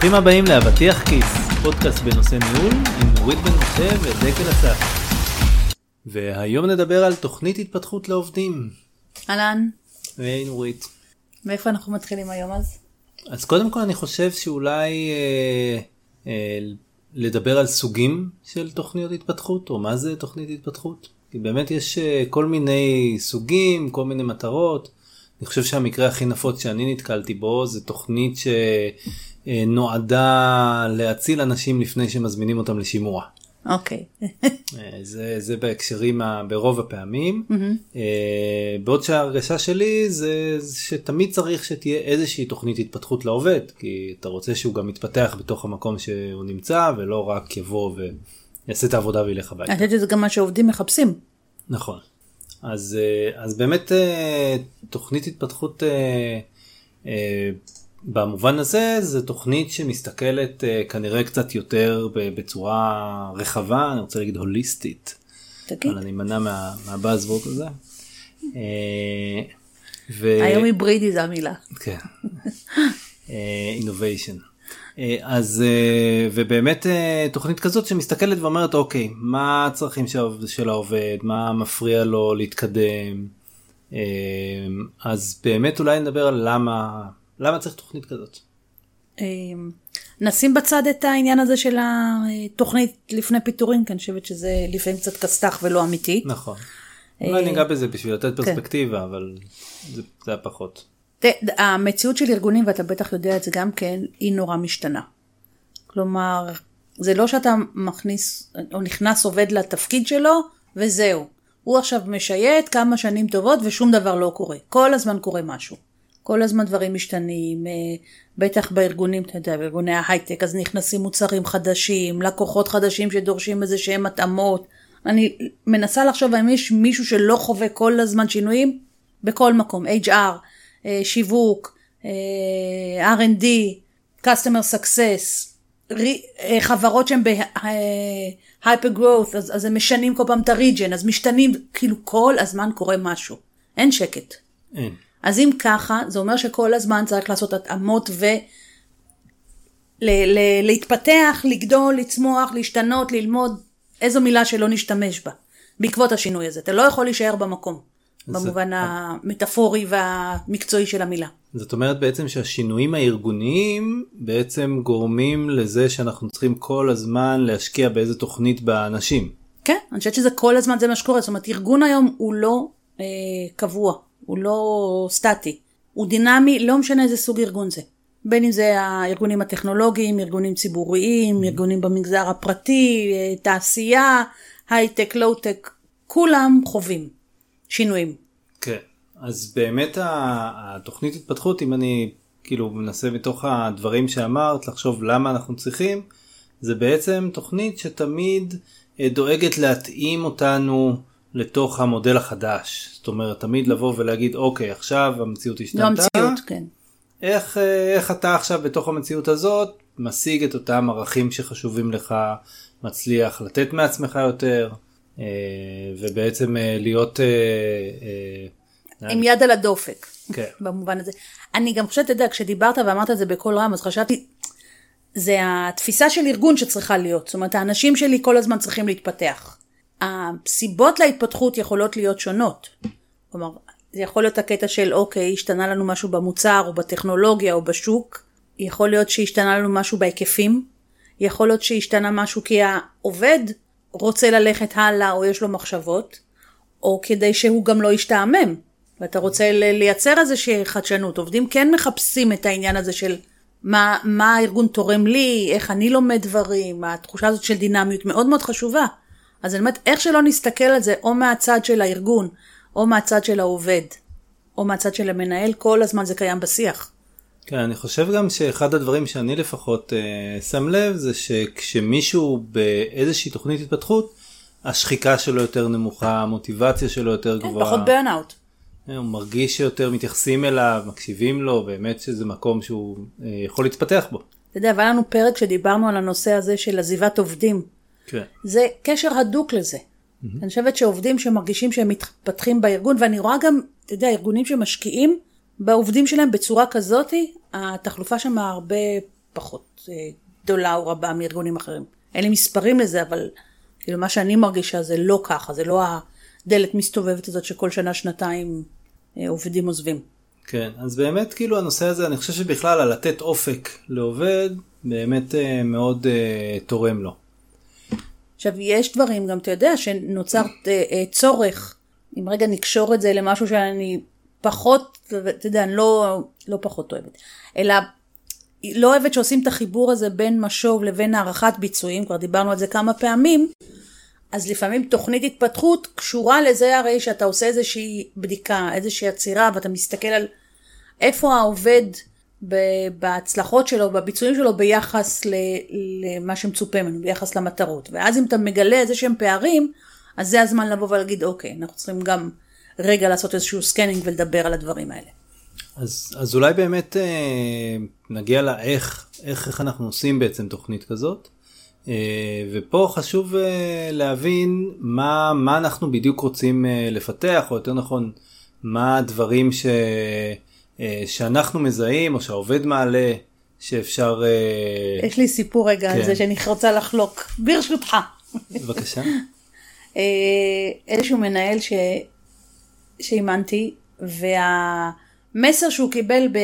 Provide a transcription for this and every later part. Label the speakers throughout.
Speaker 1: ברוכים הבאים לאבטיח כיס, פודקאסט בנושא ניהול עם נורית בן משה ודקל אסף. והיום נדבר על תוכנית התפתחות לעובדים.
Speaker 2: אהלן,
Speaker 1: היי נורית.
Speaker 2: מאיפה אנחנו מתחילים היום אז?
Speaker 1: אז קודם כל אני חושב שאולי אה, אה, לדבר על סוגים של תוכניות התפתחות, או מה זה תוכנית התפתחות. כי באמת יש אה, כל מיני סוגים, כל מיני מטרות. אני חושב שהמקרה הכי נפוץ שאני נתקלתי בו זה תוכנית שנועדה להציל אנשים לפני שמזמינים אותם לשימוע.
Speaker 2: אוקיי.
Speaker 1: אה, זה, זה בהקשרים ה- ברוב הפעמים. אה, בעוד שההרגשה שלי זה שתמיד צריך שתהיה איזושהי תוכנית התפתחות לעובד, כי אתה רוצה שהוא גם יתפתח בתוך המקום שהוא נמצא ולא רק יבוא ויעשה את העבודה וילך הביתה.
Speaker 2: אני חושבת שזה גם מה שעובדים מחפשים.
Speaker 1: נכון. אז, אה, אז באמת אה, תוכנית התפתחות אה, אה, במובן הזה זה תוכנית שמסתכלת אה, כנראה קצת יותר בצורה רחבה, אני רוצה להגיד הוליסטית,
Speaker 2: תגיד,
Speaker 1: אבל אני אמנע מה, מהבאזוורד הזה. אה, ו...
Speaker 2: היום היברידי זה המילה.
Speaker 1: כן. אינוביישן. אז אה, ובאמת אה, תוכנית כזאת שמסתכלת ואומרת אוקיי מה הצרכים של העובד- מה מפריע לו להתקדם אז באמת אולי נדבר על למה למה צריך תוכנית כזאת.
Speaker 2: אה, נשים בצד את העניין הזה של התוכנית לפני פיטורין, כי אני חושבת שזה לפעמים קצת כסת"ח ולא אמיתי.
Speaker 1: נכון. אולי ניגע בזה בשביל לתת
Speaker 2: כן.
Speaker 1: פרספקטיבה אבל זה היה פחות.
Speaker 2: המציאות של ארגונים, ואתה בטח יודע את זה גם כן, היא נורא משתנה. כלומר, זה לא שאתה מכניס או נכנס עובד לתפקיד שלו וזהו. הוא עכשיו משייט כמה שנים טובות ושום דבר לא קורה. כל הזמן קורה משהו. כל הזמן דברים משתנים, אה, בטח בארגונים, אתה יודע, בארגוני ההייטק, אז נכנסים מוצרים חדשים, לקוחות חדשים שדורשים איזה שהם התאמות. אני מנסה לחשוב האם יש מישהו שלא חווה כל הזמן שינויים בכל מקום, HR, אה, שיווק, אה, R&D, Customer Success, חברות שהן ב-hyper growth, אז, אז הם משנים כל פעם את הריג'ן, אז משתנים, כאילו כל הזמן קורה משהו, אין שקט.
Speaker 1: אין.
Speaker 2: אז אם ככה, זה אומר שכל הזמן צריך לעשות התאמות ו... ל- ל- להתפתח, לגדול, לצמוח, להשתנות, ללמוד, איזו מילה שלא נשתמש בה, בעקבות השינוי הזה. אתה לא יכול להישאר במקום, במובן המטאפורי והמקצועי של המילה.
Speaker 1: זאת אומרת בעצם שהשינויים הארגוניים בעצם גורמים לזה שאנחנו צריכים כל הזמן להשקיע באיזה תוכנית באנשים.
Speaker 2: כן, אני חושבת שזה כל הזמן זה מה שקורה, זאת אומרת ארגון היום הוא לא אה, קבוע, הוא לא סטטי, הוא דינמי, לא משנה איזה סוג ארגון זה. בין אם זה הארגונים הטכנולוגיים, ארגונים ציבוריים, ארגונים במגזר הפרטי, אה, תעשייה, הייטק, לואו-טק, כולם חווים שינויים.
Speaker 1: כן. אז באמת התוכנית התפתחות אם אני כאילו מנסה מתוך הדברים שאמרת לחשוב למה אנחנו צריכים זה בעצם תוכנית שתמיד אה, דואגת להתאים אותנו לתוך המודל החדש זאת אומרת תמיד לבוא ולהגיד אוקיי עכשיו המציאות
Speaker 2: לא
Speaker 1: השתנתה
Speaker 2: המציאות, כן.
Speaker 1: איך, אה, איך אתה עכשיו בתוך המציאות הזאת משיג את אותם ערכים שחשובים לך, מצליח לתת מעצמך יותר, אה, ובעצם אה, להיות...
Speaker 2: עם יד על הדופק.
Speaker 1: כן.
Speaker 2: במובן הזה. אני גם חושבת, אתה יודע, כשדיברת ואמרת את זה בקול רם, אז חשבתי, זה התפיסה של ארגון שצריכה להיות. זאת אומרת, האנשים שלי כל הזמן צריכים להתפתח. הסיבות להתפתחות יכולות להיות שונות. כלומר, זה יכול להיות הקטע של, אוקיי, השתנה לנו משהו במוצר, או בטכנולוגיה, או בשוק. יכול להיות שהשתנה לנו משהו בהיקפים. יכול להיות שהשתנה משהו כי העובד רוצה ללכת הלאה, או יש לו מחשבות. או כדי שהוא גם לא ישתעמם. ואתה רוצה לייצר איזושהי חדשנות. עובדים כן מחפשים את העניין הזה של מה, מה הארגון תורם לי, איך אני לומד דברים, התחושה הזאת של דינמיות מאוד מאוד חשובה. אז אני אומרת, איך שלא נסתכל על זה, או מהצד של הארגון, או מהצד של העובד, או מהצד של המנהל, כל הזמן זה קיים בשיח.
Speaker 1: כן, אני חושב גם שאחד הדברים שאני לפחות אה, שם לב זה שכשמישהו באיזושהי תוכנית התפתחות, השחיקה שלו יותר נמוכה, המוטיבציה שלו יותר
Speaker 2: כן,
Speaker 1: גבוהה.
Speaker 2: פחות ברנאוט.
Speaker 1: אה, הוא מרגיש שיותר מתייחסים אליו, מקשיבים לו, באמת שזה מקום שהוא אה, יכול להתפתח בו.
Speaker 2: אתה יודע, והיה לנו פרק שדיברנו על הנושא הזה של עזיבת עובדים.
Speaker 1: כן.
Speaker 2: זה קשר הדוק לזה. אני חושבת שעובדים שמרגישים שהם מתפתחים בארגון, ואני רואה גם, אתה יודע, ארגונים שמשקיעים בעובדים שלהם בצורה כזאתי, התחלופה שם הרבה פחות אה, גדולה או רבה מארגונים אחרים. אין לי מספרים לזה, אבל כאילו מה שאני מרגישה זה לא ככה, זה לא הדלת מסתובבת הזאת שכל שנה, שנתיים אה, עובדים עוזבים.
Speaker 1: כן, אז באמת כאילו הנושא הזה, אני חושב שבכלל על לתת אופק לעובד, באמת אה, מאוד אה, תורם לו.
Speaker 2: עכשיו, יש דברים, גם אתה יודע, שנוצר אה, אה, צורך, אם רגע נקשור את זה למשהו שאני פחות, אתה יודע, אני לא, לא פחות אוהבת, אלא לא אוהבת שעושים את החיבור הזה בין משוב לבין הערכת ביצועים, כבר דיברנו על זה כמה פעמים, אז לפעמים תוכנית התפתחות קשורה לזה הרי שאתה עושה איזושהי בדיקה, איזושהי עצירה, ואתה מסתכל על איפה העובד בהצלחות שלו, בביצועים שלו, ביחס למה שמצופה ממנו, ביחס למטרות. ואז אם אתה מגלה איזה שהם פערים, אז זה הזמן לבוא ולהגיד, אוקיי, אנחנו צריכים גם רגע לעשות איזשהו scanning ולדבר על הדברים האלה.
Speaker 1: אז, אז אולי באמת אה, נגיע לאיך, איך, איך אנחנו עושים בעצם תוכנית כזאת. אה, ופה חשוב אה, להבין מה, מה אנחנו בדיוק רוצים אה, לפתח, או יותר נכון, מה הדברים ש... אה, שאנחנו מזהים או שהעובד מעלה שאפשר...
Speaker 2: אה, יש לי סיפור רגע כן. על זה שאני רוצה לחלוק, ברשותך.
Speaker 1: בבקשה.
Speaker 2: אה, איזשהו מנהל ש... שאימנתי, והמסר שהוא קיבל ב...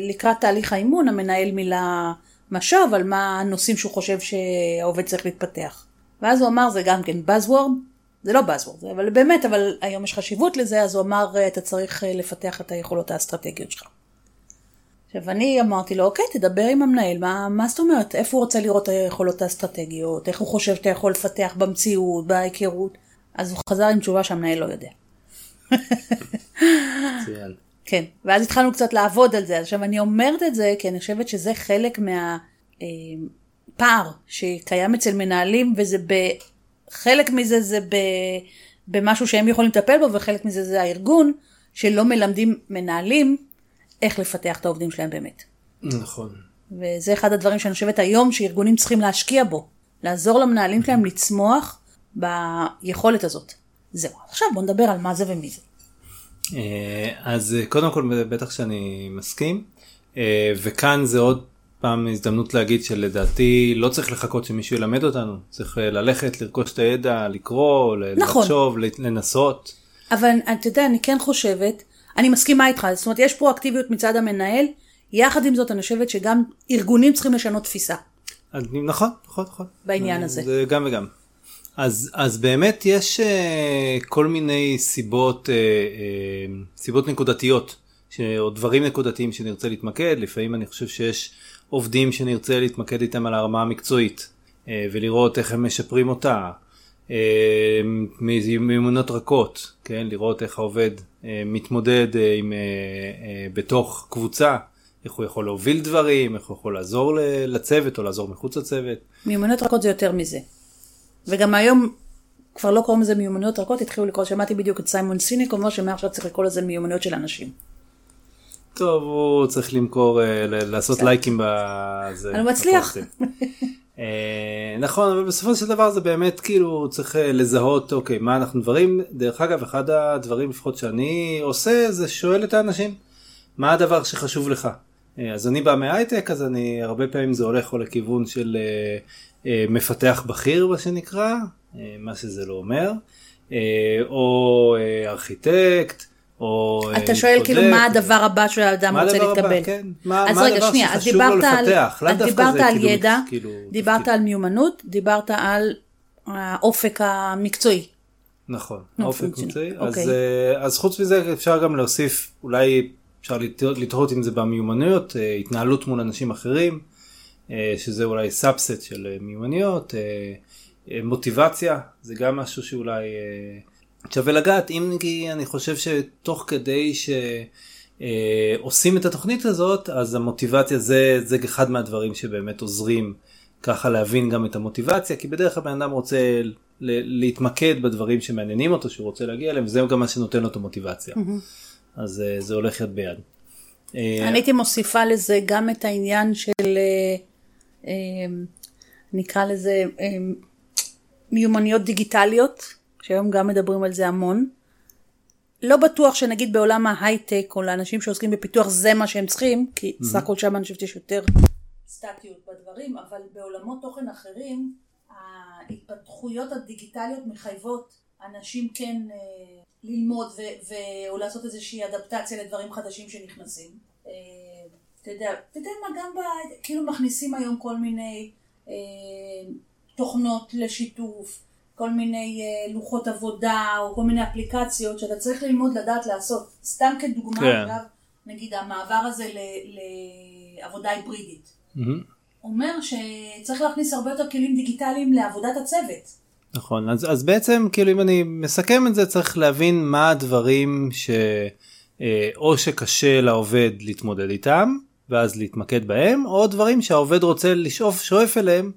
Speaker 2: לקראת תהליך האימון, המנהל מילה משוב על מה הנושאים שהוא חושב שהעובד צריך להתפתח. ואז הוא אמר, זה גם כן Buzzword, זה לא Buzzword, אבל באמת, אבל היום יש חשיבות לזה, אז הוא אמר, אתה צריך לפתח את היכולות האסטרטגיות שלך. עכשיו אני אמרתי לו, אוקיי, תדבר עם המנהל, מה, מה זאת אומרת, איפה הוא רוצה לראות את היכולות האסטרטגיות, איך הוא חושב שאתה יכול לפתח במציאות, בהיכרות, אז הוא חזר עם תשובה שהמנהל לא יודע. כן, ואז התחלנו קצת לעבוד על זה, עכשיו אני אומרת את זה כי אני חושבת שזה חלק מהפער אה, שקיים אצל מנהלים, וזה ב... חלק מזה זה ב... במשהו שהם יכולים לטפל בו, וחלק מזה זה הארגון, שלא מלמדים מנהלים איך לפתח את העובדים שלהם באמת.
Speaker 1: נכון.
Speaker 2: וזה אחד הדברים שאני חושבת היום שארגונים צריכים להשקיע בו, לעזור למנהלים שלהם לצמוח ביכולת הזאת. זהו, עכשיו בוא נדבר על מה זה ומי זה.
Speaker 1: אה, אז אה, קודם כל בטח שאני מסכים, אה, וכאן זה עוד פעם הזדמנות להגיד שלדעתי לא צריך לחכות שמישהו ילמד אותנו, צריך ללכת, לרכוש את הידע, לקרוא, נכון. לחשוב, לנסות.
Speaker 2: אבל אתה יודע, אני כן חושבת אני מסכימה איתך, זאת אומרת יש פרואקטיביות מצד המנהל, יחד עם זאת אני חושבת שגם ארגונים צריכים לשנות תפיסה.
Speaker 1: נכון, נכון, נכון.
Speaker 2: בעניין הזה.
Speaker 1: זה גם וגם. אז, אז באמת יש uh, כל מיני סיבות, uh, uh, סיבות נקודתיות, ש, או דברים נקודתיים שנרצה להתמקד, לפעמים אני חושב שיש עובדים שנרצה להתמקד איתם על הרמה המקצועית, uh, ולראות איך הם משפרים אותה, אה, מיומנות רכות, כן? לראות איך העובד אה, מתמודד אה, עם, בתוך קבוצה, איך הוא יכול להוביל דברים, איך הוא יכול לעזור לצוות או לעזור מחוץ לצוות.
Speaker 2: מיומנות רכות זה יותר מזה. וגם היום כבר לא קוראים לזה מיומנויות רכות, התחילו לקרוא, שמעתי בדיוק את סיימון סיניק אומר שמעכשיו צריך לקרוא לזה מיומנויות של אנשים.
Speaker 1: טוב, הוא צריך למכור, לעשות לייקים בזה.
Speaker 2: אני מצליח.
Speaker 1: אה, נכון אבל בסופו של דבר זה באמת כאילו צריך אה, לזהות אוקיי מה אנחנו דברים דרך אגב אחד הדברים לפחות שאני עושה זה שואל את האנשים מה הדבר שחשוב לך אה, אז אני בא מהייטק אז אני הרבה פעמים זה הולך או לכיוון של מפתח בכיר מה שנקרא מה שזה לא אומר או ארכיטקט או
Speaker 2: אתה שואל קודם, כאילו מה הדבר הבא שהאדם רוצה להתקבל.
Speaker 1: כן. מה, אז מה רגע, שנייה, אז דיברת על,
Speaker 2: אז דיברת על כאילו ידע, כאילו, דיברת תפקיד. על מיומנות, דיברת על האופק המקצועי.
Speaker 1: נכון, האופק המקצועי. אז, אוקיי. אה, אז חוץ מזה אפשר גם להוסיף, אולי אפשר לתהות אם זה במיומנויות, אה, התנהלות מול אנשים אחרים, אה, שזה אולי subset של מיומנויות, מוטיבציה, זה גם משהו שאולי... שווה לגעת אם כי אני חושב שתוך כדי שעושים את התוכנית הזאת אז המוטיבציה זה זה אחד מהדברים שבאמת עוזרים ככה להבין גם את המוטיבציה כי בדרך כלל בן אדם רוצה להתמקד בדברים שמעניינים אותו שהוא רוצה להגיע אליהם וזה גם מה שנותן לו את המוטיבציה mm-hmm. אז אה, זה הולך יד ביד.
Speaker 2: אה, אני הייתי מוסיפה לזה גם את העניין של אה, נקרא לזה מיומנויות דיגיטליות. שהיום גם מדברים על זה המון. לא בטוח שנגיד בעולם ההייטק או לאנשים שעוסקים בפיתוח זה מה שהם צריכים, כי mm-hmm. סך הכל שם אני חושבת שיש יותר סטטיות בדברים, אבל בעולמות תוכן אחרים, ההתפתחויות הדיגיטליות מחייבות אנשים כן אה, ללמוד ו- ו- או לעשות איזושהי אדפטציה לדברים חדשים שנכנסים. אה, אתה יודע, אתה יודע מה, גם ב... כאילו מכניסים היום כל מיני אה, תוכנות לשיתוף, כל מיני אה, לוחות עבודה או כל מיני אפליקציות שאתה צריך ללמוד לדעת לעשות. סתם כדוגמה,
Speaker 1: כן.
Speaker 2: אגב, נגיד המעבר הזה ל- לעבודה היברידית.
Speaker 1: מהמם.
Speaker 2: אומר שצריך להכניס הרבה יותר כלים דיגיטליים לעבודת הצוות.
Speaker 1: נכון אז אז בעצם כאילו אם אני מסכם את זה צריך להבין מה הדברים שאו שקשה לעובד להתמודד איתם ואז להתמקד בהם או דברים שהעובד רוצה לשאוף שואף אליהם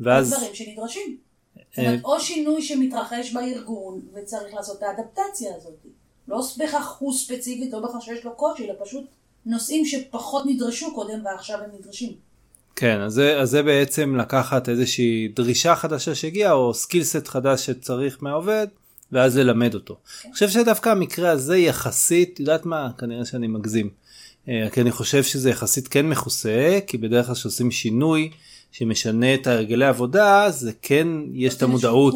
Speaker 1: ואז
Speaker 2: דברים שנדרשים. זאת
Speaker 1: אה,
Speaker 2: אומרת, או שינוי שמתרחש בארגון וצריך לעשות את האדפטציה הזאת. לא בהכרח הוא ספציפית, לא בהכרח שיש לו קושי, אלא פשוט נושאים שפחות נדרשו קודם ועכשיו הם נדרשים.
Speaker 1: כן אז זה, אז זה בעצם לקחת איזושהי דרישה חדשה שהגיעה או סקילסט חדש שצריך מהעובד ואז ללמד אותו. אני חושב שדווקא המקרה הזה יחסית, יודעת מה, כנראה שאני מגזים. אה, כי אני חושב שזה יחסית כן מכוסה, כי בדרך כלל כשעושים שינוי שמשנה את הרגלי עבודה, זה כן יש את המודעות.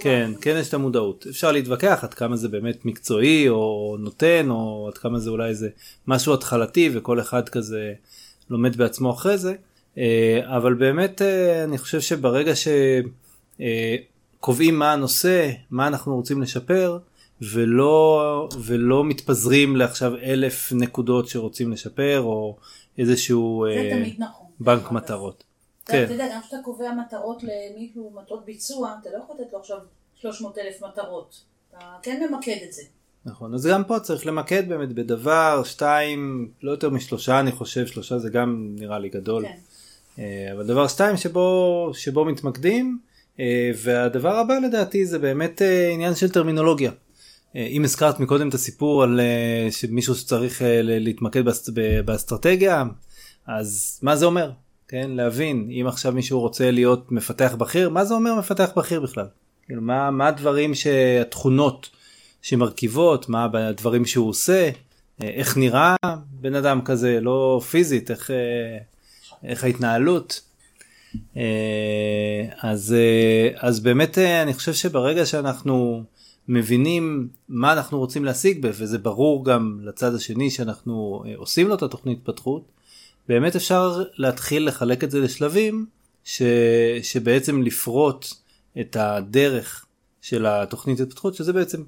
Speaker 1: כן. כן יש את המודעות. אפשר להתווכח עד כמה זה באמת מקצועי או נותן, או עד כמה זה אולי איזה משהו התחלתי וכל אחד כזה לומד בעצמו אחרי זה. אה, אבל באמת אה, אני חושב שברגע שקובעים מה הנושא, מה אנחנו רוצים לשפר, ולא, ולא מתפזרים לעכשיו אלף נקודות שרוצים לשפר, או איזשהו
Speaker 2: זה
Speaker 1: אה,
Speaker 2: נכון.
Speaker 1: בנק. מטרות. כן.
Speaker 2: אתה יודע, גם כשאתה קובע מטרות למישהו, מטרות ביצוע, אתה לא יכול לתת לו עכשיו 300 אלף מטרות. אתה כן ממקד את זה.
Speaker 1: נכון, אז גם פה צריך למקד באמת בדבר, שתיים, לא יותר משלושה אני חושב, שלושה זה גם נראה לי גדול.
Speaker 2: כן.
Speaker 1: אה, אבל דבר שתיים שבו, שבו מתמקדים, אה, והדבר הבא לדעתי זה באמת אה, עניין של טרמינולוגיה. אם הזכרת מקודם את הסיפור על שמישהו שצריך להתמקד באסטרטגיה, אז מה זה אומר? כן, להבין, אם עכשיו מישהו רוצה להיות מפתח בכיר, מה זה אומר מפתח בכיר בכלל? כאילו, מה, מה הדברים שהתכונות שמרכיבות, מה הדברים שהוא עושה, אה, איך נראה בן אדם כזה, לא פיזית, איך, אה, איך ההתנהלות. אה, אז, אז באמת אני חושב שברגע שאנחנו מבינים מה אנחנו רוצים להשיג ב- וזה ברור גם לצד השני שאנחנו עושים לו את התוכנית התפתחות, באמת אפשר להתחיל לחלק את זה לשלבים ש, שבעצם לפרוט את הדרך של התוכנית התפתחות שזה בעצם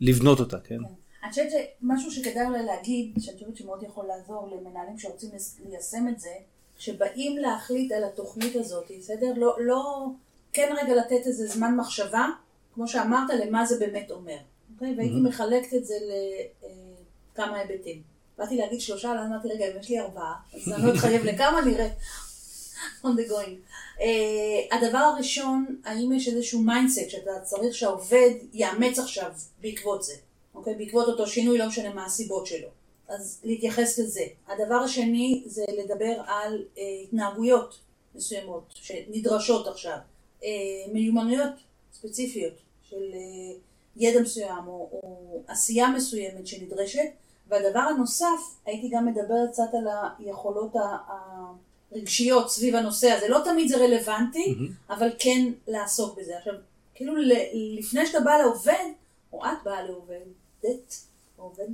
Speaker 1: לבנות אותה, כן?
Speaker 2: אני חושבת שמשהו שכדאי אולי להגיד, שאני חושבת שמאוד יכול לעזור למנהלים שרוצים ליישם את זה, שבאים להחליט על התוכנית הזאת, בסדר? לא, לא, כן רגע לתת איזה זמן מחשבה, כמו שאמרת, למה זה באמת אומר. אוקיי? והייתי מחלקת את זה לכמה היבטים. באתי להגיד שלושה, אבל אמרתי, רגע, אם יש לי ארבעה, אז אני לא אתחייב לכמה, נראה. on the going. Uh, הדבר הראשון, האם יש איזשהו mindset שאתה צריך שהעובד יאמץ עכשיו בעקבות זה, אוקיי? בעקבות אותו שינוי, לא משנה מה הסיבות שלו. אז להתייחס לזה. הדבר השני זה לדבר על uh, התנהגויות מסוימות שנדרשות עכשיו, uh, מיומנויות ספציפיות של uh, ידע מסוים או, או עשייה מסוימת שנדרשת. והדבר הנוסף, הייתי גם מדברת קצת על היכולות ה... ה רגשיות סביב הנושא הזה. לא תמיד זה רלוונטי, mm-hmm. אבל כן לעסוק בזה. עכשיו, כאילו לפני שאתה בא לעובד, או את באה לעובדת, עובד,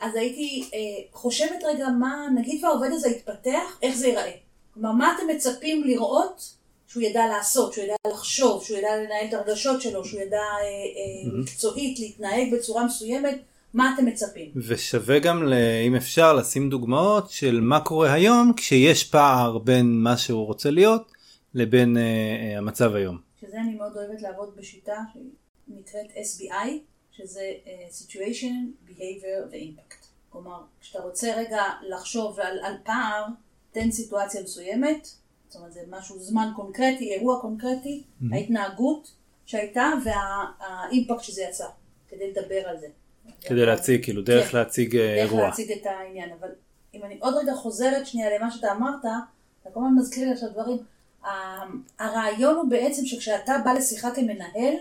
Speaker 2: אז הייתי אה, חושבת רגע מה, נגיד והעובד הזה יתפתח, איך זה ייראה. כלומר, מה אתם מצפים לראות שהוא ידע לעשות, שהוא ידע לחשוב, שהוא ידע לנהל את הרגשות שלו, שהוא ידע אה, אה, mm-hmm. מקצועית להתנהג בצורה מסוימת, מה אתם מצפים?
Speaker 1: ושווה גם, אם אפשר, לשים דוגמאות של מה קורה היום כשיש פער בין מה שהוא רוצה להיות לבין uh, uh, המצב היום.
Speaker 2: שזה אני מאוד אוהבת לעבוד בשיטה שנקראת SBI, שזה uh, Situation, Behavior ו-Impact. כלומר, כשאתה רוצה רגע לחשוב על, על פער, תן סיטואציה מסוימת, זאת אומרת זה משהו, זמן קונקרטי, אירוע קונקרטי, mm-hmm. ההתנהגות שהייתה והאימפקט שזה יצר, כדי לדבר על זה.
Speaker 1: כדי להציג, כאילו, דרך
Speaker 2: כן,
Speaker 1: להציג אירוע.
Speaker 2: דרך להציג את העניין, אבל אם אני עוד רגע חוזרת שנייה למה שאתה אמרת, אתה כל הזמן מזכיר לי עכשיו דברים. הרעיון הוא בעצם שכשאתה בא לשיחה כמנהל,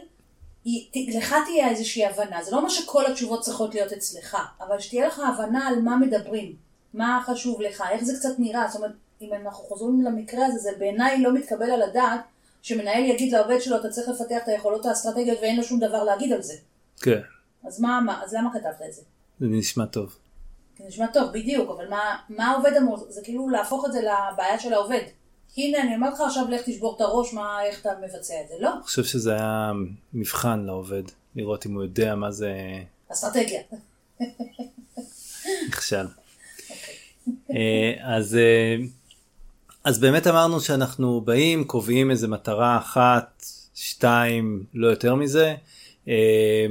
Speaker 2: לך תהיה איזושהי הבנה. זה לא אומר שכל התשובות צריכות להיות אצלך, אבל שתהיה לך הבנה על מה מדברים, מה חשוב לך, איך זה קצת נראה. זאת אומרת, אם אנחנו חוזרים למקרה הזה, זה בעיניי לא מתקבל על הדעת שמנהל יגיד לעובד שלו, אתה צריך לפתח את היכולות האסטרטגיות ואין לו שום דבר להגיד על זה.
Speaker 1: כן,
Speaker 2: אז מה, מה אז למה כתבת את זה?
Speaker 1: זה נשמע טוב.
Speaker 2: זה נשמע טוב, בדיוק, אבל מה, מה העובד אמור? זה כאילו להפוך את זה לבעיה של העובד. הנה, אני אומרת לך עכשיו, לך תשבור את הראש, מה, איך אתה מבצע את זה. לא,
Speaker 1: אני חושב שזה היה מבחן לעובד, לראות אם הוא יודע מה זה
Speaker 2: אסטרטגיה.
Speaker 1: נכשל. אה, אז, אה, אז באמת אמרנו שאנחנו באים, קובעים איזה מטרה אחת, שתיים, לא יותר מזה, אה,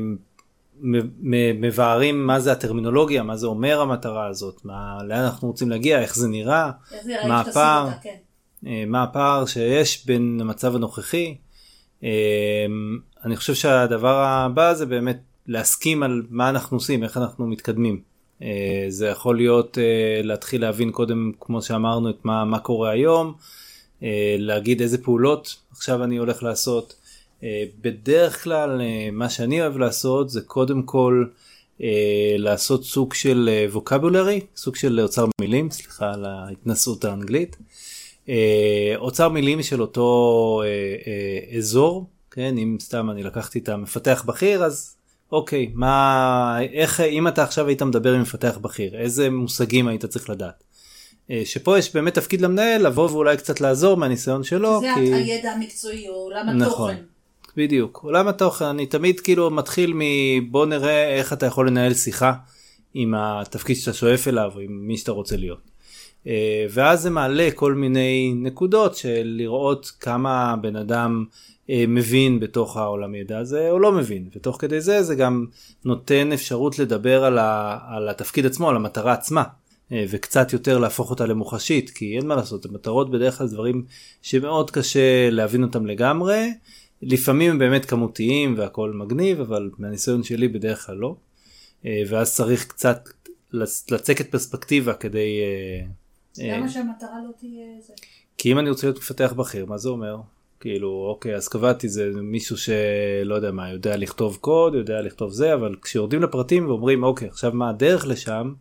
Speaker 1: מבארים מה זה הטרמינולוגיה, מה זה אומר המטרה הזאת, מה, לאן אנחנו רוצים להגיע, איך זה נראה, מה הפער,
Speaker 2: אותה, כן.
Speaker 1: אה, מה הפער שיש בין המצב הנוכחי. אה, אני חושב שהדבר הבא זה באמת להסכים על מה אנחנו עושים, איך אנחנו מתקדמים. אה, זה יכול להיות להתחיל להבין קודם, כמו שאמרנו, את מה, מה קורה היום, להגיד איזה פעולות עכשיו אני הולך לעשות. אה, בדרך כלל אה, מה שאני אוהב לעשות זה קודם כל אה, לעשות סוג של ווקבולרי, סוג של אוצר מילים, סליחה על ההתנסות האנגלית. אוצר מילים של אותו אזור, כן, אם סתם אני לקחתי את המפתח בכיר אז אוקיי, מה, איך, אם אתה עכשיו היית מדבר עם מפתח בכיר, איזה מושגים היית צריך לדעת? שפה יש באמת תפקיד למנהל לבוא ואולי קצת לעזור מהניסיון שלו,
Speaker 2: זה
Speaker 1: כי...
Speaker 2: הידע המקצועי או עולם
Speaker 1: נכון. בדיוק עולם התוכן אני תמיד כאילו מתחיל מבוא נראה איך אתה יכול לנהל שיחה עם התפקיד שאתה שואף אליו עם מי שאתה רוצה להיות. אה, ואז זה מעלה כל מיני נקודות של לראות כמה בן אדם אה, מבין בתוך העולם ידע הזה או לא מבין ותוך כדי זה זה גם נותן אפשרות לדבר על, ה, על התפקיד עצמו על המטרה עצמה. אה, וקצת יותר להפוך אותה למוחשית כי אין מה לעשות המטרות בדרך כלל דברים שמאוד קשה להבין אותם לגמרי לפעמים הם באמת כמותיים והכל מגניב אבל מהניסיון שלי בדרך כלל לא אה, ואז צריך קצת לצ- לצקת פרספקטיבה כדי אה, אה,
Speaker 2: למה שהמטרה לא תהיה זה?
Speaker 1: כי אם אני רוצה להיות מפתח בכיר מה זה אומר כאילו אוקיי אז קבעתי זה מישהו שלא יודע מה יודע לכתוב קוד יודע לכתוב זה אבל כשיורדים לפרטים ואומרים אוקיי עכשיו מה הדרך לשם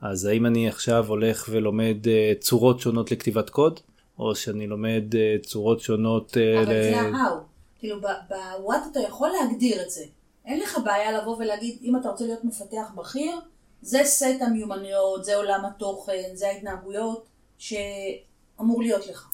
Speaker 1: אז האם אני עכשיו הולך ולומד אה, צורות שונות לכתיבת קוד או שאני לומד אה, צורות שונות אה,
Speaker 2: אבל
Speaker 1: ל-
Speaker 2: זה ה-how. כאילו בוואט אתה יכול להגדיר את זה. אין לך בעיה לבוא ולהגיד, אם אתה רוצה להיות מפתח בכיר, זה סט המיומנויות, זה עולם התוכן, זה ההתנהגויות שאמור להיות לך.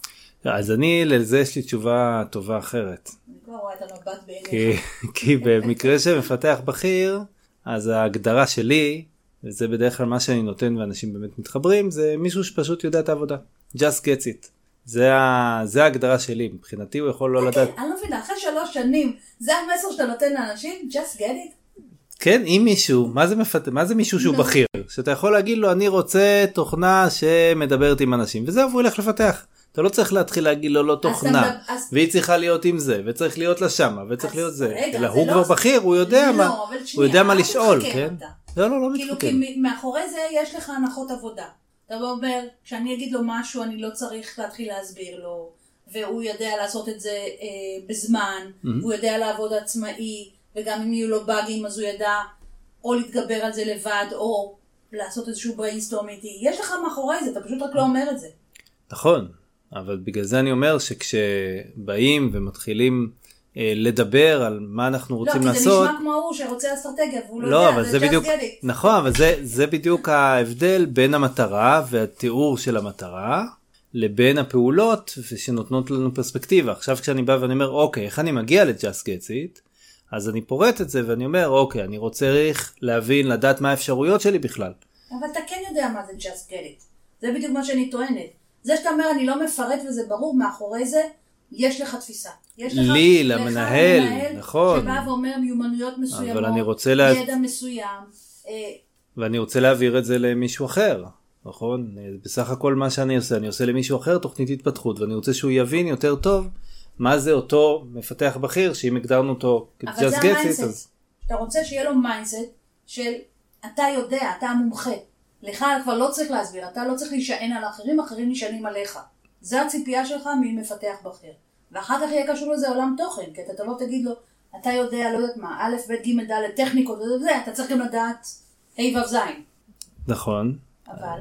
Speaker 1: אז אני לזה יש לי תשובה טובה אחרת.
Speaker 2: אני כבר רואה את המבט בעיניך.
Speaker 1: כי במקרה של מפתח בכיר אז ההגדרה שלי וזה בדרך כלל מה שאני נותן ואנשים באמת מתחברים זה מישהו שפשוט יודע את העבודה. just gets it. זה, ה, זה ההגדרה שלי מבחינתי הוא יכול לא לדעת.
Speaker 2: אני לא מבינה, אחרי שלוש שנים, זה המסר שאתה נותן לאנשים? just get it?
Speaker 1: כן אם מישהו מה זה מפת... מה זה מישהו שהוא
Speaker 2: נו.
Speaker 1: בכיר שאתה יכול להגיד לו אני רוצה תוכנה שמדברת עם אנשים וזהו והוא ילך לפתח. אתה לא צריך להתחיל להגיד לו לא תוכנה
Speaker 2: אז-
Speaker 1: והיא צריכה להיות עם זה וצריך להיות לה שמה וצריך
Speaker 2: אז
Speaker 1: להיות זה
Speaker 2: רגע,
Speaker 1: אלא
Speaker 2: זה
Speaker 1: הוא
Speaker 2: לא-
Speaker 1: כבר בכיר הוא יודע
Speaker 2: לא,
Speaker 1: מה
Speaker 2: אבל
Speaker 1: הוא
Speaker 2: שנייה,
Speaker 1: יודע מה
Speaker 2: אל
Speaker 1: לשאול כן. לא לא לא
Speaker 2: כאילו,
Speaker 1: מתחכם.
Speaker 2: כי מ- מאחורי זה יש לך הנחות עבודה. אתה אומר, כשאני אגיד לו משהו, אני לא צריך להתחיל להסביר לו, והוא יודע לעשות את זה אה, בזמן, והוא יודע לעבוד עצמאי, וגם אם יהיו לו באגים, אז הוא ידע או להתגבר על זה לבד, או לעשות איזשהו brainstorm איתי. יש לך מאחורי זה, אתה פשוט רק לא אומר את זה.
Speaker 1: נכון, אבל בגלל זה אני אומר שכשבאים ומתחילים לדבר על מה אנחנו
Speaker 2: לא,
Speaker 1: רוצים
Speaker 2: כי זה
Speaker 1: לעשות,
Speaker 2: נשמע כמו ההוא שרוצה אסטרטגיה, והוא לא,
Speaker 1: לא,
Speaker 2: יודע,
Speaker 1: אבל
Speaker 2: זה
Speaker 1: בדיוק. נכון, אבל זה, זה בדיוק ההבדל בין המטרה והתיאור של המטרה לבין הפעולות שנותנות לנו פרספקטיבה. עכשיו כשאני בא ואני אומר, אוקיי, איך אני מגיע Get It, אז אני פורט את זה ואני אומר, אוקיי, אני רוצה להבין, לדעת מה האפשרויות שלי בכלל.
Speaker 2: אבל אתה כן יודע מה זה get it. זה בדיוק מה שאני טוענת. זה שאתה אומר אני לא מפרט וזה ברור, מאחורי זה יש לך תפיסה. יש לך,
Speaker 1: לי,
Speaker 2: לך
Speaker 1: למנהל,
Speaker 2: מנהל
Speaker 1: נכון.
Speaker 2: שבא ואומר מיומנויות מסוימות,
Speaker 1: אבל אני רוצה לה-
Speaker 2: ידע מסוים. אה,
Speaker 1: ואני רוצה להעביר את זה למישהו אחר, נכון? בסך הכל מה שאני עושה, אני עושה למישהו אחר תוכנית התפתחות, ואני רוצה שהוא יבין יותר טוב מה זה אותו מפתח בכיר, שאם הגדרנו אותו כ-just get it,
Speaker 2: ה mindset.
Speaker 1: אז
Speaker 2: אתה רוצה שיהיה לו mindset של אתה יודע, אתה המומחה. לך כבר לא צריך להסביר, אתה לא צריך להישען על האחרים, אחרים נשענים עליך. זה הציפייה שלך ממפתח בכיר. ואחר כך יהיה קשור לזה עולם תוכן, כי אתה תבוא ותגיד לו, אתה יודע, לא יודעת מה, א', ב', ג', ד', טכניקות וזה, אתה צריך גם לדעת ה' ו' ז'.
Speaker 1: נכון.
Speaker 2: אבל,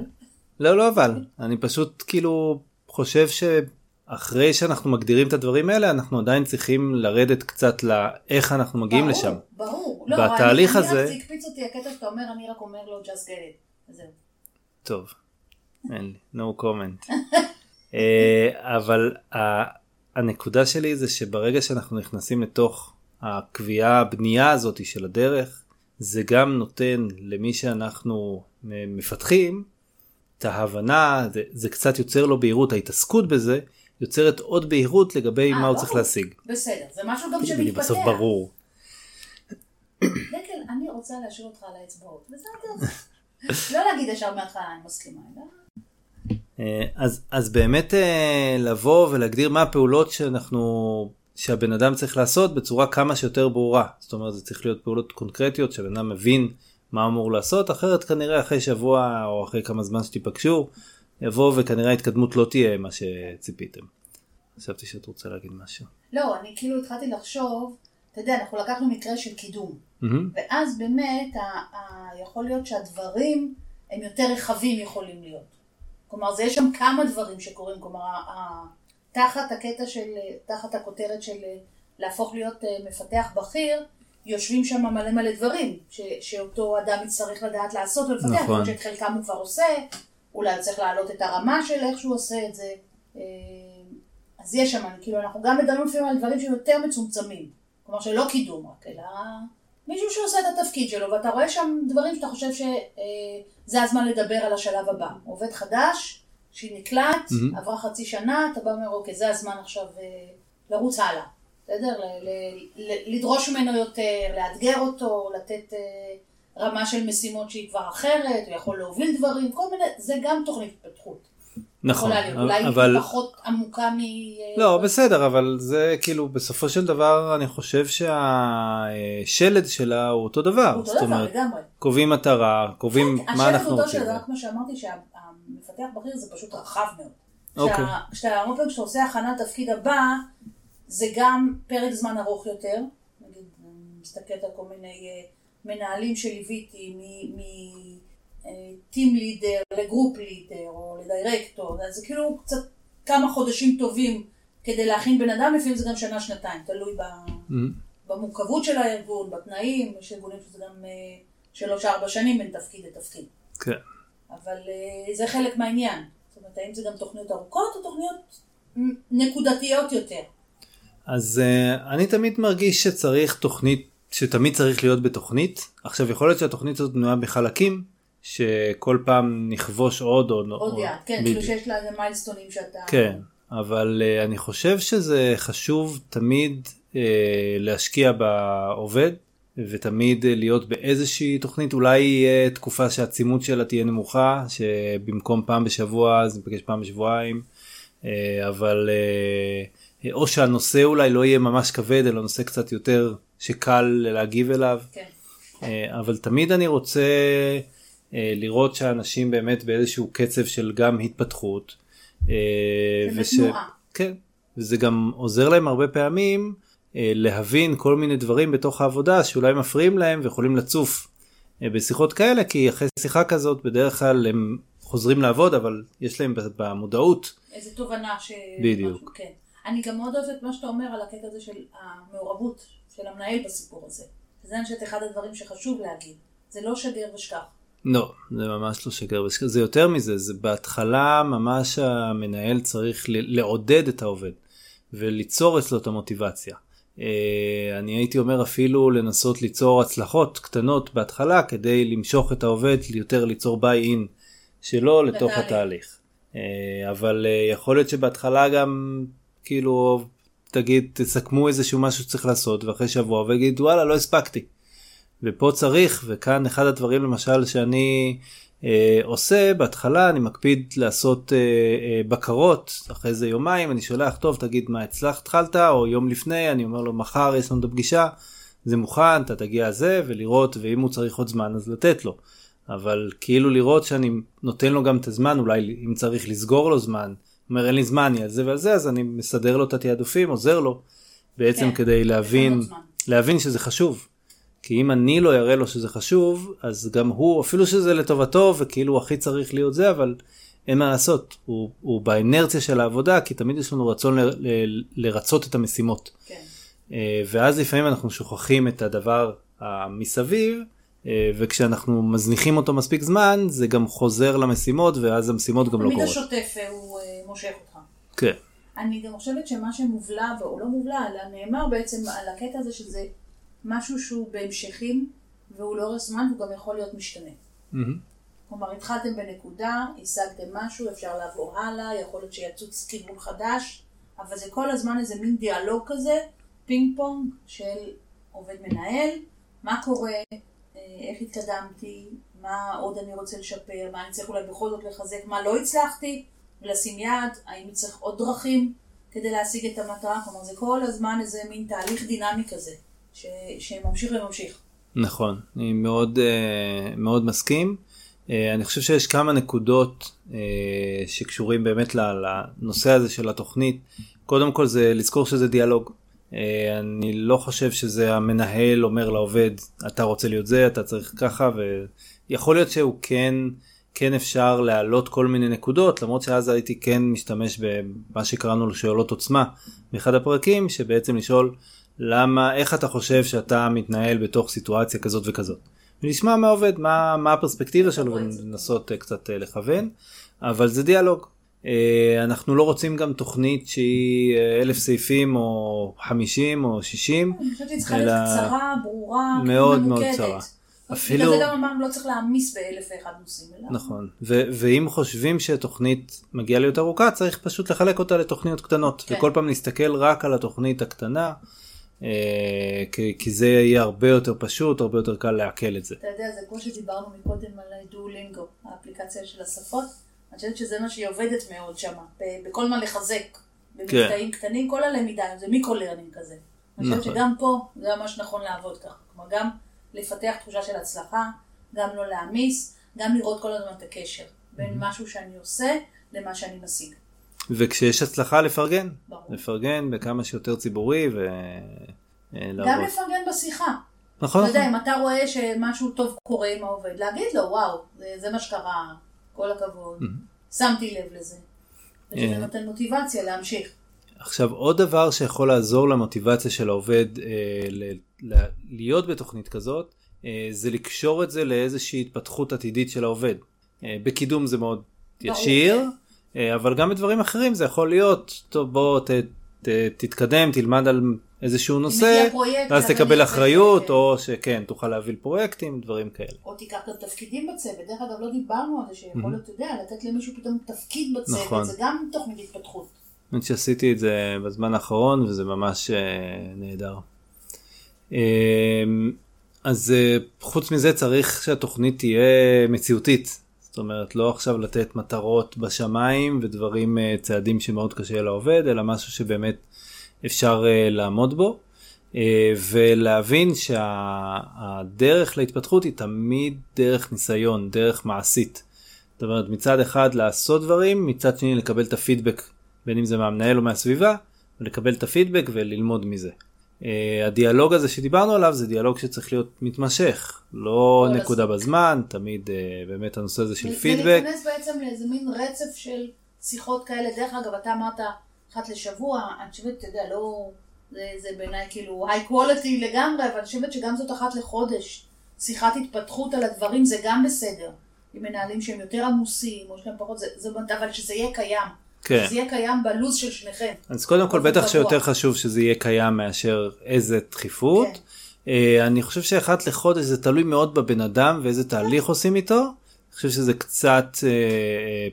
Speaker 1: לא, לא אבל, אני פשוט כאילו חושב שאחרי שאנחנו מגדירים את הדברים האלה אנחנו עדיין צריכים לרדת קצת לאיך אנחנו מגיעים
Speaker 2: ברור,
Speaker 1: לשם.
Speaker 2: ברור. לא,
Speaker 1: בתהליך
Speaker 2: אני,
Speaker 1: הזה-
Speaker 2: זה הקפיץ אותי הקטע שאתה אומר, אני רק אומר לו just get it. זהו.
Speaker 1: טוב, אין לי, no comment. אה, אבל הנקודה שלי זה שברגע שאנחנו נכנסים לתוך הקביעה, הבנייה הזאת של הדרך, זה גם נותן למי שאנחנו מפתחים את ההבנה, זה, זה קצת יוצר לו בהירות, ההתעסקות בזה יוצרת עוד בהירות לגבי
Speaker 2: אה,
Speaker 1: מה הוא
Speaker 2: ברור.
Speaker 1: צריך להשיג.
Speaker 2: בסדר, זה משהו גם שמתפתח.
Speaker 1: בסוף ברור.
Speaker 2: דקל, אני רוצה להשאיר אותך על האצבעות. בסדר. לא להגיד ישר מההתחלה, אני מסכימה.
Speaker 1: אה, אז, אז באמת אה, לבוא ולהגדיר מה הפעולות שאנחנו, שהבן אדם צריך לעשות בצורה כמה שיותר ברורה. זאת אומרת זה צריך להיות פעולות קונקרטיות שהבן אדם מבין מה אמור לעשות, אחרת כנראה אחרי שבוע או אחרי כמה זמן שתיפגשו, יבוא וכנראה ההתקדמות לא תהיה מה שציפיתם. חשבתי שאת רוצה להגיד משהו.
Speaker 2: לא, אני כאילו התחלתי לחשוב, אתה יודע, אנחנו לקחנו מקרה של קידום.
Speaker 1: מהמם.
Speaker 2: ואז באמת, ה- ה- יכול להיות שהדברים הם יותר רחבים יכולים להיות. כלומר, זה יש שם כמה דברים שקורים, כלומר, תחת הקטע של, תחת הכותרת של אה, להפוך להיות אה, מפתח בכיר, יושבים שם מלא מלא דברים, ש, שאותו אדם יצטרך לדעת לעשות ולפתח,
Speaker 1: נכון.
Speaker 2: שאת חלקם הוא כבר עושה, אולי הוא צריך להעלות את הרמה של איך שהוא עושה את זה. אה, אז יש שם, כאילו, אנחנו גם מדברים לפעמים על דברים שהם יותר מצומצמים. כלומר, שלא קידום רק, אלא מישהו שעושה את התפקיד שלו, ואתה רואה שם דברים שאתה חושב שזה הזמן לדבר על השלב הבא. עובד חדש, שנקלט,
Speaker 1: מהמם.
Speaker 2: עברה חצי שנה, אתה בא ואומר, אוקיי, זה הזמן עכשיו אה, לרוץ הלאה. בסדר? לדרוש ממנו יותר, לאתגר אותו, לתת אה, רמה של משימות שהיא כבר אחרת, הוא יכול להוביל דברים, כל מיני, זה גם תוכנית התפתחות.
Speaker 1: נכון,
Speaker 2: יכולה להיות, אולי
Speaker 1: אבל...
Speaker 2: פחות עמוקה מ...
Speaker 1: לא, בסדר, אבל זה כאילו בסופו של דבר אני חושב שהשלד שלה הוא אותו דבר.
Speaker 2: הוא אותו דבר
Speaker 1: אומרת,
Speaker 2: לגמרי.
Speaker 1: קובעים מטרה, קובעים
Speaker 2: כן,
Speaker 1: מה אנחנו
Speaker 2: אותו
Speaker 1: רוצים.
Speaker 2: של רק מה שאמרתי שהמפתח בכיר זה פשוט רחב מאוד.
Speaker 1: אוקיי.
Speaker 2: כשאתה- כשאתה הרבה פעמים כשאתה עושה הכנה לתפקיד הבא, זה גם פרק זמן ארוך יותר. נגיד, אני מסתכלת על כל מיני אה, מנהלים שליוויתי, מטים לידר לגרופ לידר או לדירקטור, אז זה כאילו קצת כמה חודשים טובים כדי להכין בן אדם, לפעמים זה גם שנה שנתיים, תלוי ב...
Speaker 1: מהמם.
Speaker 2: במורכבות של הארגון, בתנאים, יש ארגונים שזה גם אה, שלוש-ארבע שנים בין תפקיד לתפקיד.
Speaker 1: כן.
Speaker 2: אבל אה, זה חלק מהעניין. זאת אומרת, האם זה גם תוכניות ארוכות או תוכניות נקודתיות יותר?
Speaker 1: אז uh, אני תמיד מרגיש שצריך תוכנית, שתמיד צריך להיות בתוכנית. עכשיו יכול להיות שהתוכנית הזאת בנויה בחלקים, שכל פעם נכבוש עוד.
Speaker 2: עוד
Speaker 1: או-
Speaker 2: יעד, כן. כאילו שיש לה איזה מיילסטונים שאתה...
Speaker 1: כן, אבל uh, אני חושב שזה חשוב תמיד uh, להשקיע בעובד ותמיד uh, להיות באיזושהי תוכנית אולי יהיה תקופה שהעצימות שלה תהיה נמוכה שבמקום פעם בשבוע אז ניפגש פעם בשבועיים uh, אבל uh, או שהנושא אולי לא יהיה ממש כבד אלא נושא קצת יותר שקל להגיב אליו
Speaker 2: כן.
Speaker 1: אבל תמיד אני רוצה לראות שאנשים באמת באיזשהו קצב של גם התפתחות. אה,
Speaker 2: ובתנועה.
Speaker 1: כן, וזה גם עוזר להם הרבה פעמים אה, להבין כל מיני דברים בתוך העבודה שאולי מפריעים להם ויכולים לצוף אה, בשיחות כאלה כי אחרי שיחה כזאת בדרך כלל הם חוזרים לעבוד אבל יש להם במודעות
Speaker 2: איזו תובנה ש...
Speaker 1: בדיוק.
Speaker 2: כן. אני גם מאוד אוהבת מה שאתה אומר על הקטע הזה של המעורבות של המנהל בסיפור הזה. זה אני חושבת אחד הדברים שחשוב להגיד. זה לא שגר ושכח.
Speaker 1: לא, זה ממש לא שקר ושקר, זה יותר מזה, זה בהתחלה ממש המנהל צריך לעודד את העובד וליצור אצלו את המוטיבציה. אה, אני הייתי אומר אפילו לנסות ליצור הצלחות קטנות בהתחלה כדי למשוך את העובד יותר ליצור ביי אין שלו לתוך. התהליך. אה, אבל אה, יכול להיות שבהתחלה גם כאילו תגיד תסכמו איזשהו משהו שצריך לעשות ואחרי שבוע ויגיד וואלה לא הספקתי. ופה צריך וכאן אחד הדברים למשל שאני אה, עושה בהתחלה אני מקפיד לעשות אה, אה, בקרות אחרי זה יומיים אני שולח טוב תגיד מה הצלחת התחלת או יום לפני אני אומר לו מחר יש לנו את הפגישה זה מוכן אתה תגיע על זה ולראות ואם הוא צריך עוד זמן אז לתת לו אבל כאילו לראות שאני נותן לו גם את הזמן אולי אם צריך לסגור לו זמן אומר אין לי זמן אני על זה ועל זה אז אני מסדר לו את התעדופים עוזר לו בעצם
Speaker 2: כן,
Speaker 1: כדי להבין. להבין שזה חשוב. כי אם אני לא אראה לו שזה חשוב אז גם הוא אפילו שזה לטובתו וכאילו הכי צריך להיות זה אבל אין מה לעשות, הוא, הוא באנרציה של העבודה, כי תמיד יש לנו רצון ל, ל, לרצות את המשימות.
Speaker 2: כן.
Speaker 1: אה, ואז לפעמים אנחנו שוכחים את הדבר המסביב, אה, וכשאנחנו מזניחים אותו מספיק זמן, זה גם חוזר למשימות, ואז המשימות גם לא
Speaker 2: תמיד
Speaker 1: קורות.
Speaker 2: השוטף אה, הוא מושך אותך.
Speaker 1: כן,
Speaker 2: אני גם חושבת שמה שמובלע, או לא מובלע, אלא נאמר בעצם על הקטע הזה שזה משהו שהוא בהמשכים, והוא לאורך זמן, והוא גם יכול להיות משתנה. כלומר, התחלתם בנקודה, השגתם משהו, אפשר לעבור הלאה, יכול להיות שיצוץ כיוון חדש, אבל זה כל הזמן איזה מין דיאלוג כזה, פינג פונג של עובד מנהל, מה קורה, אה, איך התקדמתי, מה עוד אני רוצה לשפר, מה אני צריך אולי בכל זאת לחזק, מה לא הצלחתי, ולשים יד, האם צריך עוד דרכים כדי להשיג את המטרה, כלומר זה כל הזמן איזה מין תהליך דינמי כזה, ש... שממשיך וממשיך.
Speaker 1: נכון, אני מאוד, אה, מאוד מסכים. אה, אני חושב שיש כמה נקודות אה, שקשורים באמת לנושא הזה של התוכנית. קודם כל זה לזכור שזה דיאלוג. אני לא חושב שזה המנהל אומר לעובד, אתה רוצה להיות זה, אתה צריך ככה, ויכול להיות שהוא כן, כן אפשר להעלות כל מיני נקודות, למרות שאז הייתי כן משתמש במה שקראנו לו שאלות עוצמה באחד הפרקים, שבעצם לשאול למה, איך אתה חושב שאתה מתנהל בתוך סיטואציה כזאת וכזאת. ולשמוע מהעובד מה, מה הפרספקטיבה שלו
Speaker 2: זה.
Speaker 1: ולנסות אה, קצת אה, לכוון, אבל זה דיאלוג. אה, אנחנו לא רוצים גם תוכנית שהיא אלף סעיפים או חמישים או שישים,
Speaker 2: אני חושבת שהיא צריכה להיות קצרה, ברורה,
Speaker 1: מאוד מאוד
Speaker 2: ממוקדת.
Speaker 1: קצרה.
Speaker 2: אפילו...
Speaker 1: אפילו-
Speaker 2: בגלל זה גם אמרנו לא צריך להעמיס באלף ואחד נושאים.
Speaker 1: נכון, ו- ואם חושבים שתוכנית מגיעה להיות ארוכה צריך פשוט לחלק אותה לתוכניות קטנות,
Speaker 2: כן.
Speaker 1: וכל פעם להסתכל רק על התוכנית הקטנה, כי, כי זה יהיה הרבה יותר פשוט, הרבה יותר קל לעכל את זה.
Speaker 2: אתה יודע, זה כמו שדיברנו מקודם על דואלינגו, האפליקציה של השפות. אני חושבת שזה מה שהיא עובדת מאוד שם, בכל מה לחזק, במקטעים קטנים, כל הלמידה, זה micro-learning כזה. אני חושבת
Speaker 1: נכון.
Speaker 2: שגם פה זה ממש נכון לעבוד ככה. כלומר, גם לפתח תחושה של הצלחה, גם לא להעמיס, גם לראות כל הזמן את הקשר בין משהו שאני עושה למה שאני משיג.
Speaker 1: וכשיש הצלחה לפרגן,
Speaker 2: ברור.
Speaker 1: לפרגן בכמה שיותר ציבורי
Speaker 2: גם
Speaker 1: ולעבוד.
Speaker 2: לפרגן בשיחה.
Speaker 1: נכון,
Speaker 2: אתה יודע. אם אתה רואה שמשהו טוב קורה עם העובד, להגיד לו, וואו, זה, זה מה שקרה, כל הכבוד, שמתי לב לזה. ושזה
Speaker 1: אה.
Speaker 2: נותן מוטיבציה להמשיך.
Speaker 1: עכשיו עוד דבר שיכול לעזור למוטיבציה של העובד אה, ל- ל- להיות בתוכנית כזאת אה, זה לקשור את זה לאיזושהי התפתחות עתידית של העובד. אה, בקידום זה מאוד ישיר. אה, אבל גם בדברים אחרים זה יכול להיות טוב בוא ת, ת, תתקדם תלמד על איזשהו נושא
Speaker 2: פרויקט,
Speaker 1: ואז תקבל אחריות
Speaker 2: בזה,
Speaker 1: או שכן תוכל להוביל פרויקטים דברים כאלה.
Speaker 2: או תיקח גם תפקידים בצוות. דרך אגב, לא דיברנו על זה שיכול להיות, אתה יודע, לתת למישהו פתאום תפקיד בצוות,
Speaker 1: נכון.
Speaker 2: זה גם תוכנית התפתחות.
Speaker 1: האמת שעשיתי את זה בזמן האחרון וזה ממש אה, נהדר. אה, אז אה, חוץ מזה צריך שהתוכנית תהיה מציאותית. זאת אומרת לא עכשיו לתת מטרות בשמיים ודברים אה, צעדים שמאוד קשה לעובד אלא משהו שבאמת אפשר אה, לעמוד בו אה, ולהבין שהדרך להתפתחות היא תמיד דרך ניסיון דרך מעשית. זאת אומרת מצד אחד לעשות דברים מצד שני לקבל את הפידבק בין אם זה מהמנהל או מהסביבה ולקבל את הפידבק וללמוד מזה. Uh, הדיאלוג הזה שדיברנו עליו זה דיאלוג שצריך להיות מתמשך לא נקודה. בזמן תמיד uh, באמת הנושא הזה של פידבק
Speaker 2: ולהיכנס בעצם לאיזה מין רצף של שיחות כאלה. דרך אגב, אתה אמרת אחת לשבוע, אני חושבת, אתה יודע, לא... זה, זה בעיניי כאילו היי קוולטי לגמרי, אבל אני חושבת שגם זאת אחת לחודש. שיחת התפתחות על הדברים זה גם בסדר. עם מנהלים שהם יותר עמוסים, או שהם פחות, זה, זה, אבל שזה יהיה קיים.
Speaker 1: כן.
Speaker 2: שזה יהיה קיים בלו"ז של שניכם.
Speaker 1: אז קודם כל בטח. שיותר חשוב שזה יהיה קיים מאשר איזה דחיפות.
Speaker 2: כן.
Speaker 1: אה, אני חושב שאחת לחודש זה תלוי מאוד בבן אדם ואיזה תהליך עושים איתו. אני חושב שזה קצת אה, אה,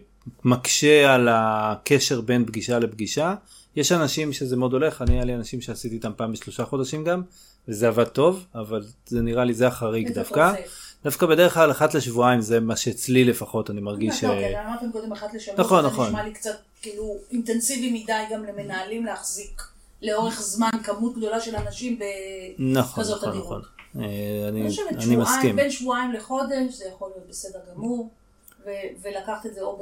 Speaker 1: מקשה על הקשר בין פגישה לפגישה. יש אנשים שזה מאוד הולך, אני היה לי אנשים שעשיתי איתם פעם בשלושה חודשים גם, וזה עבד טוב, אבל זה נראה לי זה החריג דווקא. דווקא בדרך כלל אחת לשבועיים זה מה שאצלי לפחות אני מרגיש.
Speaker 2: לא,
Speaker 1: אה,
Speaker 2: כן, אמרתם קודם אחת לשבוע,
Speaker 1: נכון,
Speaker 2: זה
Speaker 1: נכון.
Speaker 2: כאילו אינטנסיבי מדי גם למנהלים להחזיק לאורך זמן כמות גדולה של אנשים
Speaker 1: נכון,
Speaker 2: בכזאת
Speaker 1: נכון,
Speaker 2: תדירות.
Speaker 1: נכון. אה, אני
Speaker 2: אני חושבת
Speaker 1: אני
Speaker 2: שבועיים,
Speaker 1: מסכים.
Speaker 2: בין שבועיים לחודש זה יכול להיות בסדר גמור, ולקחת את זה או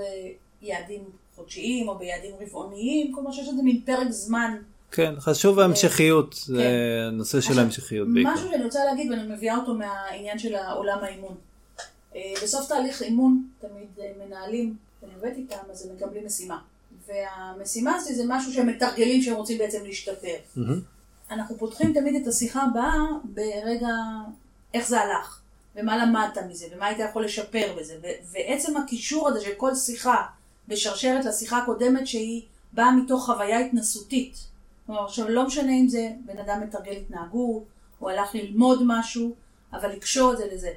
Speaker 2: ביעדים חודשיים או ביעדים רבעוניים, כלומר שיש לזה מין פרק זמן.
Speaker 1: כן, חשוב ההמשכיות, זה
Speaker 2: כן.
Speaker 1: הנושא של ההמשכיות בעיקר.
Speaker 2: משהו שאני רוצה להגיד, ואני מביאה אותו מהעניין של עולם האימון. אה, בסוף תהליך אימון, תמיד אה, מנהלים ואני עובדת איתם, אז הם מקבלים משימה. והמשימה הזאת זה משהו שהם מתרגלים שהם רוצים בעצם להשתפר. אנחנו פותחים תמיד את השיחה הבאה ברגע איך זה הלך, ומה למדת מזה, ומה היית יכול לשפר בזה, ו- ועצם הקישור הזה של כל שיחה בשרשרת לשיחה הקודמת שהיא באה מתוך חוויה התנסותית. כלומר, עכשיו לא משנה אם זה בן אדם מתרגל התנהגות, הוא הלך ללמוד משהו, אבל לקשור את זה לזה.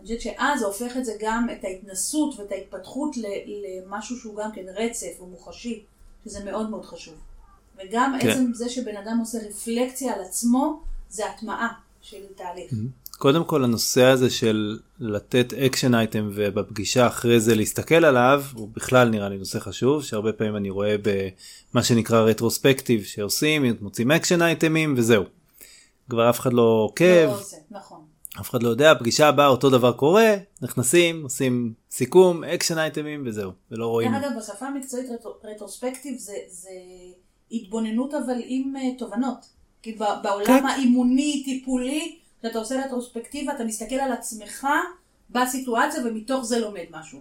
Speaker 2: אני חושבת שאז זה הופך את זה גם, את ההתנסות ואת ההתפתחות למשהו שהוא גם כן רצף או מוחשי, שזה מאוד מאוד חשוב. וגם
Speaker 1: כן.
Speaker 2: עצם זה שבן אדם עושה רפלקציה על עצמו, זה הטמעה של תהליך.
Speaker 1: קודם כל הנושא הזה של לתת action item ובפגישה אחרי זה להסתכל עליו הוא בכלל נראה לי נושא חשוב שהרבה פעמים אני רואה במה שנקרא retrospective שעושים מוצאים action item ים וזהו. כבר אף אחד לא עוקב
Speaker 2: לא עושה, נכון.
Speaker 1: אף אחד לא יודע פגישה הבאה אותו דבר קורה נכנסים עושים סיכום action item ים וזהו ולא רואים
Speaker 2: דרך אגב, בשפה המקצועית רטרו- רטרוספקטיב זה, זה התבוננות אבל עם uh, תובנות. כי בעולם
Speaker 1: כן.
Speaker 2: האימוני, טיפולי, כשאתה עושה רטרוספקטיבה, אתה מסתכל על עצמך בסיטואציה ומתוך זה לומד משהו.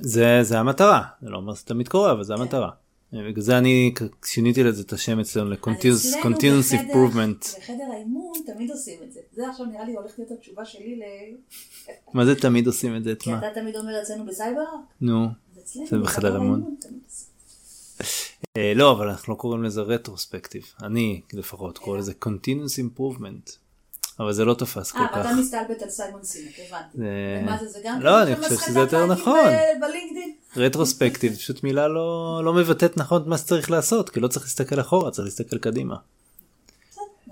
Speaker 1: זה זה המטרה זה לא אומר שזה תמיד קורה אבל זה המטרה. בגלל זה אני שיניתי לזה את השם אצלנו ל-continuous improvement.
Speaker 2: בחדר האימון תמיד עושים את זה. זה עכשיו נראה לי הולכת להיות התשובה שלי ל...
Speaker 1: מה זה תמיד עושים את זה? את
Speaker 2: כי
Speaker 1: מה?
Speaker 2: אתה תמיד אומר אצלנו בסייבר,
Speaker 1: נו. זה בחדר האימון. אה, לא אבל אנחנו לא קוראים לזה רטרוספקטיב אני לפחות קורא לזה continuous improvement. אבל זה לא תפס כל
Speaker 2: אה,
Speaker 1: כך.
Speaker 2: ואתה מסתלבט על סיימון סינק, הבנתי. ומה זה, זה גם
Speaker 1: לא,
Speaker 2: כאילו
Speaker 1: אני חושב שזה יותר נכון.
Speaker 2: בלינקדאין?
Speaker 1: רטרוספקטיב פשוט מילה לא לא מבטאת נכון את מה שצריך לעשות כי לא צריך להסתכל אחורה צריך להסתכל קדימה.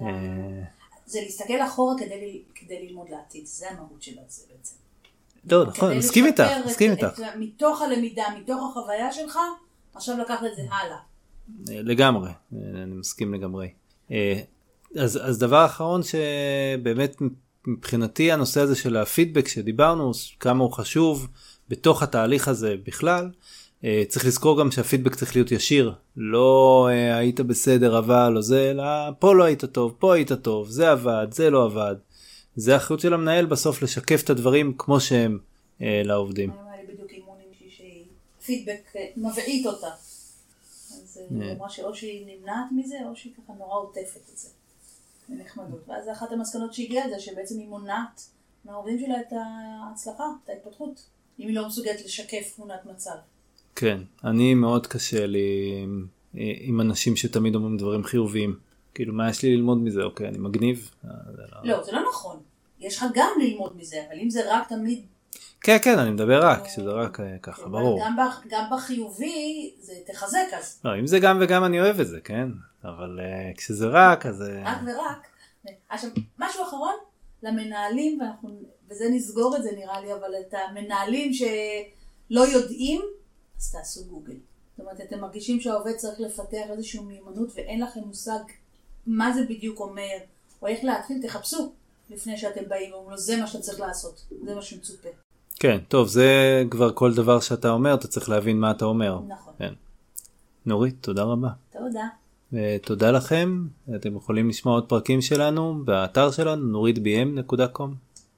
Speaker 1: אה,
Speaker 2: זה להסתכל אחורה כדי ללמוד לעתיד, זה המהות של זה בעצם.
Speaker 1: לא נכון מסכים איתך מסכים איתך
Speaker 2: מתוך הלמידה, מתוך החוויה שלך, עכשיו לקחת את זה הלאה.
Speaker 1: אה, לגמרי אה, אני מסכים לגמרי. אז אז דבר אחרון שבאמת מבחינתי הנושא הזה של הפידבק שדיברנו כמה הוא חשוב בתוך התהליך הזה בכלל. אה, צריך לזכור גם שהפידבק צריך להיות ישיר לא אה, היית בסדר אבל או זה אלא פה לא היית טוב פה היית טוב זה עבד זה לא עבד. זה אחריות של המנהל בסוף לשקף את הדברים כמו שהם אה, לעובדים.
Speaker 2: היה לי בדיוק אימון עם מישהי שהיא פידבק אה, מבעית אותה. אז היא. אמרה שאו שהיא נמנעת מזה, או שהיא ככה נורא עוטפת את זה. בנחמדות. ואז אחת המסקנות שהגיעה לזה, שבעצם היא מונעת מהעובדים שלה את ההצלחה, את ההתפתחות. אם היא לא מסוגלת לשקף תמונת מצב.
Speaker 1: כן, אני מאוד קשה לי עם, עם אנשים שתמיד אומרים דברים חיוביים. כאילו מה יש לי ללמוד מזה אוקיי אני מגניב. זה לא-
Speaker 2: לא, זה לא נכון. יש לך גם ללמוד מזה, אבל אם זה רק תמיד...
Speaker 1: כן כן אני מדבר רק שזה רק אה, ככה ברור.
Speaker 2: גם, גם בחיובי, זה תחזק אז.
Speaker 1: לא אם זה גם וגם אני אוהב את זה כן אבל אה, כשזה רק אז אה,
Speaker 2: רק ורק. עכשיו, משהו אחרון, למנהלים, ואנחנו, וזה נסגור את זה נראה לי, אבל את המנהלים שלא יודעים, אז תעשו גוגל. זאת אומרת, אתם מרגישים שהעובד צריך לפתח איזושהי מיומנות ואין לכם מושג מה זה בדיוק אומר, או איך להתחיל, תחפשו לפני שאתם באים ואומרים לו, זה מה שאתה צריך לעשות, זה מה שמצופה.
Speaker 1: כן טוב זה כבר כל דבר שאתה אומר אתה צריך להבין מה אתה אומר.
Speaker 2: נכון.
Speaker 1: כן. נורית תודה רבה.
Speaker 2: תודה.
Speaker 1: ותודה לכם אתם יכולים לשמוע עוד פרקים שלנו באתר שלנו נוריתbm.com.